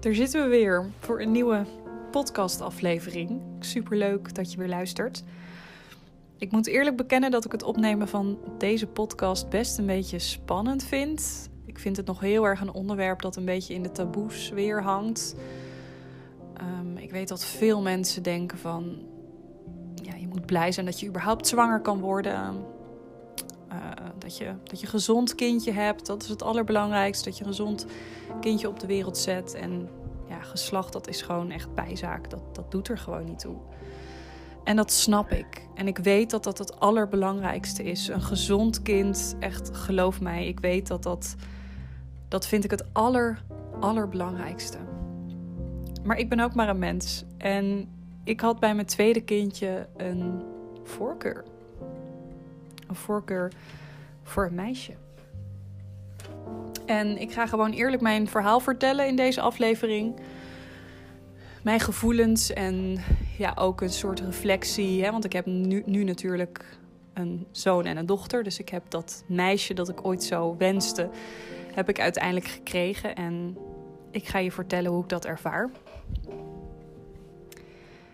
Daar zitten we weer voor een nieuwe podcastaflevering. Superleuk dat je weer luistert. Ik moet eerlijk bekennen dat ik het opnemen van deze podcast best een beetje spannend vind. Ik vind het nog heel erg een onderwerp dat een beetje in de taboes weer hangt. Ehm, ik weet dat veel mensen denken van... Ja, je moet blij zijn dat je überhaupt zwanger kan worden. Uh, dat, je, dat je een gezond kindje hebt, dat is het allerbelangrijkste. Dat je een gezond kindje op de wereld zet. En ja, geslacht, dat is gewoon echt bijzaak. Dat, dat doet er gewoon niet toe. En dat snap ik. En ik weet dat dat het allerbelangrijkste is. Een gezond kind, echt geloof mij, ik weet dat dat... Dat vind ik het aller, allerbelangrijkste. Maar ik ben ook maar een mens. En ik had bij mijn tweede kindje een voorkeur. Een voorkeur voor een meisje. En ik ga gewoon eerlijk mijn verhaal vertellen in deze aflevering. Mijn gevoelens en ja, ook een soort reflectie. Hè? Want ik heb nu, nu natuurlijk een zoon en een dochter. Dus ik heb dat meisje dat ik ooit zo wenste, heb ik uiteindelijk gekregen. En ik ga je vertellen hoe ik dat ervaar.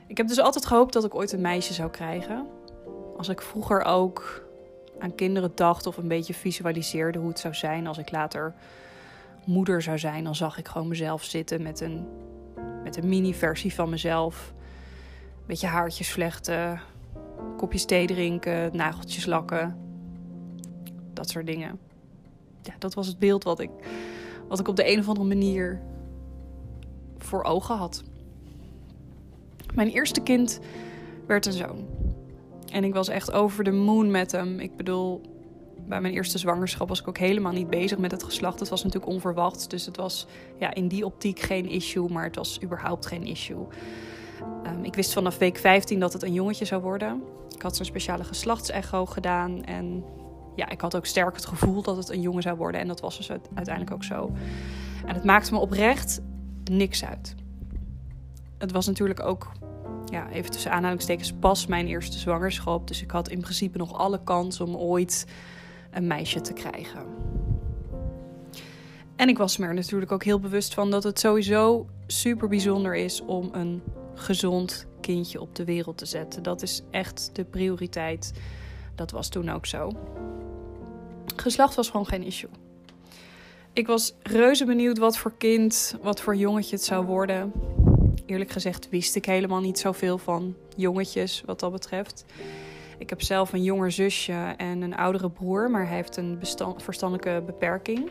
Ik heb dus altijd gehoopt dat ik ooit een meisje zou krijgen. Als ik vroeger ook aan kinderen dacht of een beetje visualiseerde hoe het zou zijn als ik later moeder zou zijn, dan zag ik gewoon mezelf zitten met een, met een mini-versie van mezelf. Een beetje haartjes vlechten, kopjes thee drinken, nageltjes lakken. Dat soort dingen. Ja, dat was het beeld wat ik, wat ik op de een of andere manier voor ogen had. Mijn eerste kind werd een zoon. En ik was echt over de moon met hem. Ik bedoel, bij mijn eerste zwangerschap was ik ook helemaal niet bezig met het geslacht. Het was natuurlijk onverwacht. Dus het was ja, in die optiek geen issue, maar het was überhaupt geen issue. Um, ik wist vanaf week 15 dat het een jongetje zou worden. Ik had zo'n speciale geslachtsecho gedaan. En ja, ik had ook sterk het gevoel dat het een jongen zou worden. En dat was dus uiteindelijk ook zo. En het maakte me oprecht niks uit. Het was natuurlijk ook ja, even tussen aanhalingstekens pas mijn eerste zwangerschap. Dus ik had in principe nog alle kans om ooit een meisje te krijgen. En ik was me er natuurlijk ook heel bewust van dat het sowieso super bijzonder is om een gezond kindje op de wereld te zetten. Dat is echt de prioriteit. Dat was toen ook zo. Geslacht was gewoon geen issue. Ik was reuze benieuwd wat voor kind, wat voor jongetje het zou worden eerlijk gezegd wist ik helemaal niet zoveel van jongetjes wat dat betreft. Ik heb zelf een jonger zusje en een oudere broer, maar hij heeft een verstandelijke beperking.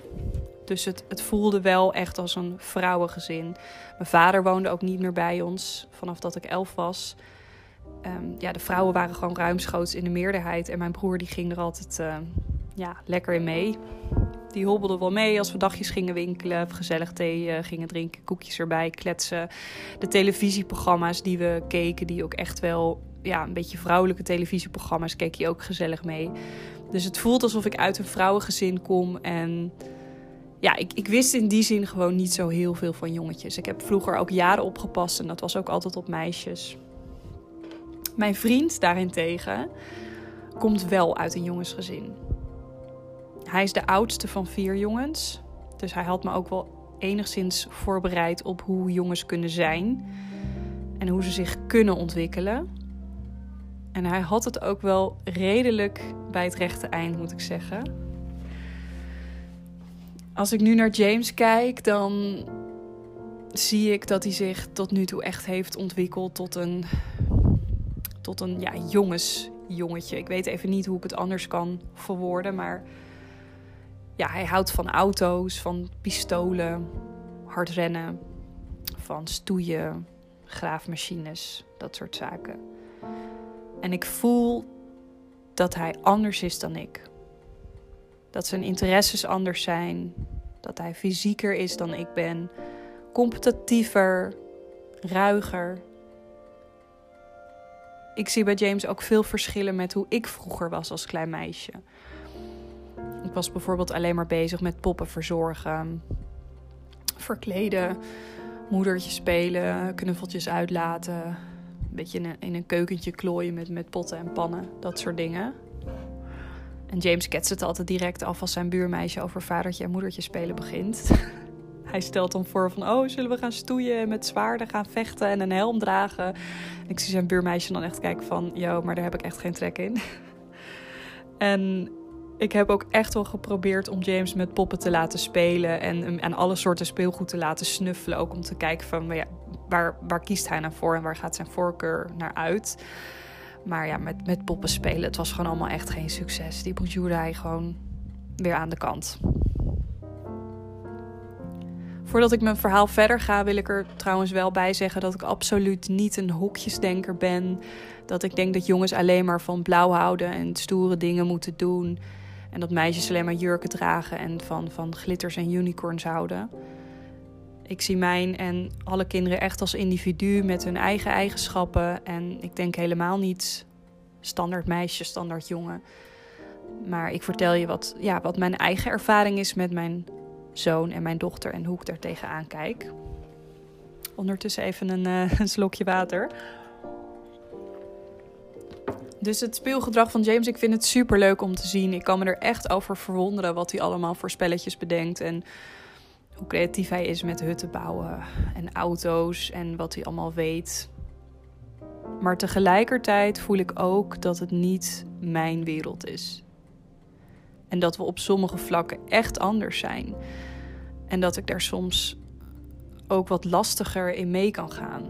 Dus het, het voelde wel echt als een vrouwengezin. Mijn vader woonde ook niet meer bij ons vanaf dat ik elf was. Ehm, ja, de vrouwen waren gewoon ruimschoots in de meerderheid. En mijn broer die ging er altijd uh, ja, lekker in mee. Die hobbelde wel mee als we dagjes gingen winkelen, gezellig thee uh, gingen drinken, koekjes erbij, kletsen. De televisieprogramma's die we keken, die ook echt wel ja, een beetje vrouwelijke televisieprogramma's, keek je ook gezellig mee. Dus het voelt alsof ik uit een vrouwengezin kom en ja, ik, ik wist in die zin gewoon niet zo heel veel van jongetjes. Ik heb vroeger ook jaren opgepast en dat was ook altijd op meisjes. Mijn vriend daarentegen komt wel uit een jongensgezin. Hij is de oudste van vier jongens. Dus hij had me ook wel enigszins voorbereid op hoe jongens kunnen zijn. En hoe ze zich kunnen ontwikkelen. En hij had het ook wel redelijk bij het rechte eind, moet ik zeggen. Als ik nu naar James kijk, dan zie ik dat hij zich tot nu toe echt heeft ontwikkeld tot een, tot een ja, jongensjongetje. Ik weet even niet hoe ik het anders kan verwoorden, maar ja, hij houdt van auto's, van pistolen, hard rennen, van stoeien, graafmachines, dat soort zaken. En ik voel dat hij anders is dan ik. Dat zijn interesses anders zijn, dat hij fysieker is dan ik ben, competitiever, ruiger. Ik zie bij James ook veel verschillen met hoe ik vroeger was als klein meisje. Ik was bijvoorbeeld alleen maar bezig met poppen verzorgen, verkleden, moedertje spelen, knuffeltjes uitlaten. Een beetje in een, keukentje klooien met, met potten en pannen, dat soort dingen. En James ketst het altijd direct af als zijn buurmeisje over vadertje en moedertje spelen begint. hij stelt dan voor van, oh, zullen we gaan stoeien en met zwaarden gaan vechten en een helm dragen? En ik zie zijn buurmeisje dan echt kijken van, yo, maar daar heb ik echt geen trek in. en ik heb ook echt wel geprobeerd om James met poppen te laten spelen en aan alle soorten speelgoed te laten snuffelen. Ook om te kijken van, ja, waar, waar kiest hij nou voor en waar gaat zijn voorkeur naar uit? Maar ja, met, met poppen spelen, het was gewoon allemaal echt geen succes. Die beduurde hij gewoon weer aan de kant. Voordat ik mijn verhaal verder ga, wil ik er trouwens wel bij zeggen dat ik absoluut niet een hokjesdenker ben. Dat ik denk dat jongens alleen maar van blauw houden en stoere dingen moeten doen. En dat meisjes alleen maar jurken dragen en van, van glitters en unicorns houden. Ik zie mijn en alle kinderen echt als individu met hun eigen eigenschappen. En ik denk helemaal niet standaard meisje, standaard jongen. Maar ik vertel je wat, ja, wat mijn eigen ervaring is met mijn zoon en mijn dochter en hoe ik daar tegenaan kijk. Ondertussen even een, uh, een slokje water. Dus het speelgedrag van James, ik vind het super leuk om te zien. Ik kan me er echt over verwonderen wat hij allemaal voor spelletjes bedenkt. En hoe creatief hij is met hutten bouwen en auto's en wat hij allemaal weet. Maar tegelijkertijd voel ik ook dat het niet mijn wereld is. En dat we op sommige vlakken echt anders zijn. En dat ik daar soms ook wat lastiger in mee kan gaan.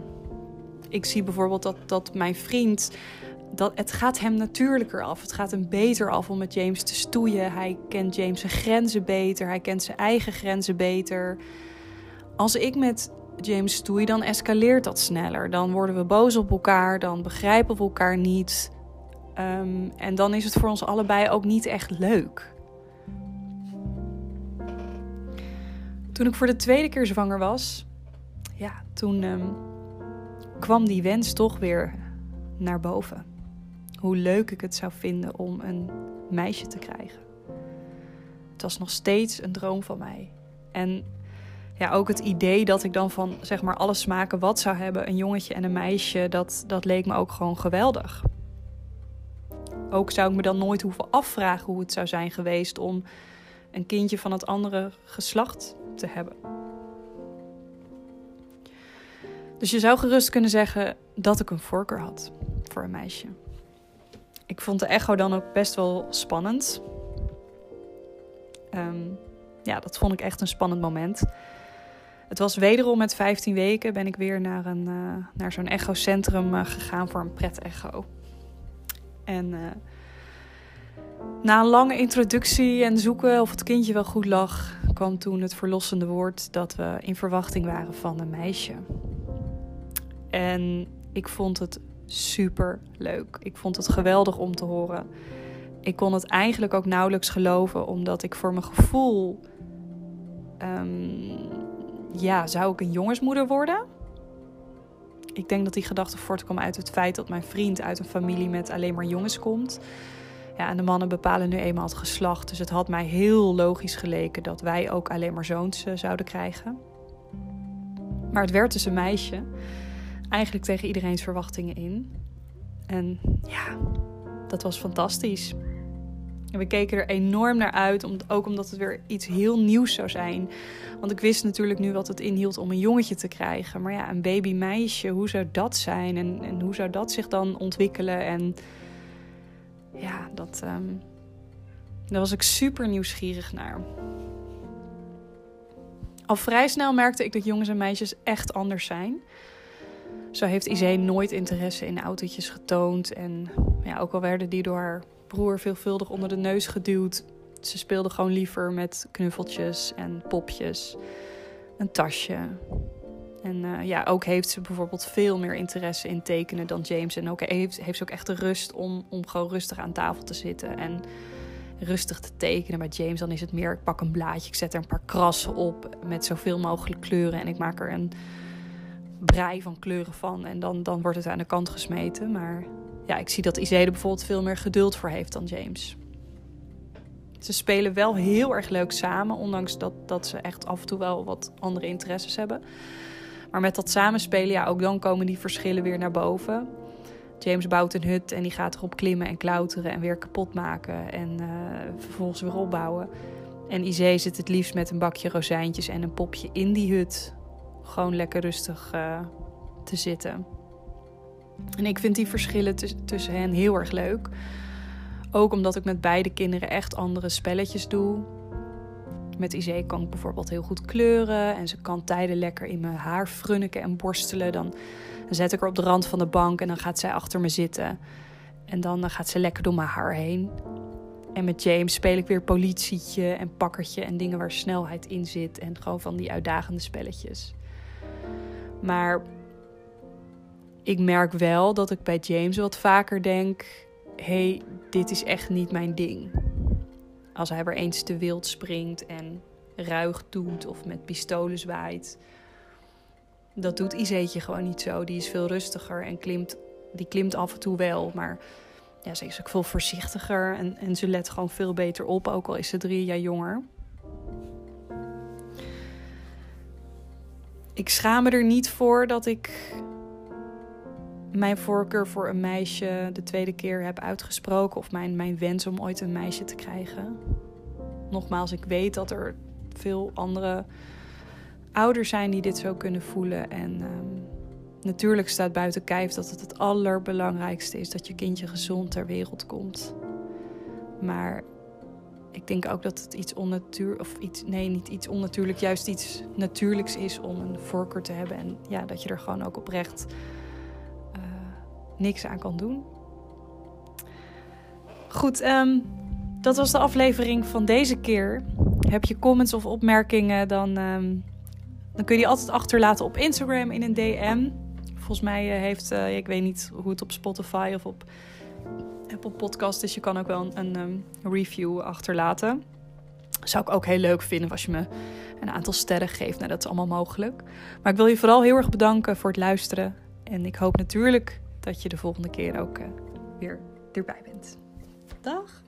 Ik zie bijvoorbeeld dat, dat mijn vriend dat, het gaat hem natuurlijker af. Het gaat hem beter af om met James te stoeien. Hij kent James' zijn grenzen beter. Hij kent zijn eigen grenzen beter. Als ik met James stoei, dan escaleert dat sneller. Dan worden we boos op elkaar. Dan begrijpen we elkaar niet. Ehm, en dan is het voor ons allebei ook niet echt leuk. Toen ik voor de tweede keer zwanger was, ja, toen ehm, kwam die wens toch weer naar boven hoe leuk ik het zou vinden om een meisje te krijgen. Het was nog steeds een droom van mij. En ja, ook het idee dat ik dan van zeg maar alle smaken wat zou hebben, een jongetje en een meisje, dat, dat leek me ook gewoon geweldig. Ook zou ik me dan nooit hoeven afvragen hoe het zou zijn geweest om een kindje van het andere geslacht te hebben. Dus je zou gerust kunnen zeggen dat ik een voorkeur had voor een meisje. Ik vond de echo dan ook best wel spannend. Ehm, ja, dat vond ik echt een spannend moment. Het was wederom met 15 weken ben ik weer naar, een, uh, naar zo'n echocentrum uh, gegaan voor een pret-echo. En uh, na een lange introductie en zoeken of het kindje wel goed lag, kwam toen het verlossende woord dat we in verwachting waren van een meisje. En ik vond het super leuk. Ik vond het geweldig om te horen. Ik kon het eigenlijk ook nauwelijks geloven, omdat ik voor mijn gevoel. Um, ja, zou ik een jongensmoeder worden? Ik denk dat die gedachte voortkwam uit het feit dat mijn vriend uit een familie met alleen maar jongens komt. Ja, en de mannen bepalen nu eenmaal het geslacht. Dus het had mij heel logisch geleken dat wij ook alleen maar zoons uh, zouden krijgen. Maar het werd dus een meisje eigenlijk tegen iedereen's verwachtingen in. En ja, dat was fantastisch. En we keken er enorm naar uit, ook omdat het weer iets heel nieuws zou zijn. Want ik wist natuurlijk nu wat het inhield om een jongetje te krijgen. Maar ja, een babymeisje, hoe zou dat zijn? En, en hoe zou dat zich dan ontwikkelen? En ja, dat, um, daar was ik super nieuwsgierig naar. Al vrij snel merkte ik dat jongens en meisjes echt anders zijn. Zo heeft Izee nooit interesse in autootjes getoond. En ja, ook al werden die door haar broer veelvuldig onder de neus geduwd. Ze speelde gewoon liever met knuffeltjes en popjes. Een tasje. En uh, ja, ook heeft ze bijvoorbeeld veel meer interesse in tekenen dan James. En ook heeft, heeft ze ook echt de rust om, om gewoon rustig aan tafel te zitten. En rustig te tekenen. Bij James dan is het meer, ik pak een blaadje, ik zet er een paar krassen op met zoveel mogelijk kleuren. En ik maak er een brei van kleuren van. En dan, dan wordt het aan de kant gesmeten. Maar ja, ik zie dat Izede bijvoorbeeld veel meer geduld voor heeft dan James. Ze spelen wel heel erg leuk samen, ondanks dat, dat ze echt af en toe wel wat andere interesses hebben. Maar met dat samenspelen, ja, ook dan komen die verschillen weer naar boven. James bouwt een hut en die gaat erop klimmen en klauteren en weer kapot maken en uh, vervolgens weer opbouwen. En Izee zit het liefst met een bakje rozijntjes en een popje in die hut. Gewoon lekker rustig uh, te zitten. En ik vind die verschillen tussen hen heel erg leuk. Ook omdat ik met beide kinderen echt andere spelletjes doe. Met Izee kan ik bijvoorbeeld heel goed kleuren. En ze kan tijden lekker in mijn haar frunniken en borstelen. Dan zet ik haar op de rand van de bank en dan gaat zij achter me zitten. En dan gaat ze lekker door mijn haar heen. En met James speel ik weer politietje en pakkertje en dingen waar snelheid in zit. En gewoon van die uitdagende spelletjes. Maar ik merk wel dat ik bij James wat vaker denk: hey, dit is echt niet mijn ding. Als hij er eens te wild springt en ruig doet of met pistolen zwaait. Dat doet Iseetje gewoon niet zo. Die is veel rustiger en klimt, die klimt af en toe wel. Maar ja, ze is ook veel voorzichtiger en, en ze let gewoon veel beter op, ook al is ze drie jaar jonger. Ik schaam me er niet voor dat ik mijn voorkeur voor een meisje de tweede keer heb uitgesproken. Of mijn, mijn wens om ooit een meisje te krijgen. Nogmaals, ik weet dat er veel andere ouders zijn die dit zo kunnen voelen. En ehm, natuurlijk staat buiten kijf dat het het allerbelangrijkste is dat je kindje gezond ter wereld komt. Maar ik denk ook dat het iets onnatuurlijks, of iets, nee, niet iets onnatuurlijk, juist iets natuurlijks is om een voorkeur te hebben. En ja, dat je er gewoon ook oprecht niks aan kan doen. Goed, um, dat was de aflevering van deze keer. Heb je comments of opmerkingen, dan, um, dan kun je die altijd achterlaten op Instagram in een DM. Volgens mij uh, heeft, uh, ik weet niet hoe het op Spotify of op Apple Podcast. Dus je kan ook wel een, ehm, review achterlaten. Zou ik ook heel leuk vinden als je me een aantal sterren geeft. Nou, dat is allemaal mogelijk. Maar ik wil je vooral heel erg bedanken voor het luisteren. En ik hoop natuurlijk dat je de volgende keer ook eh, weer erbij bent. Dag!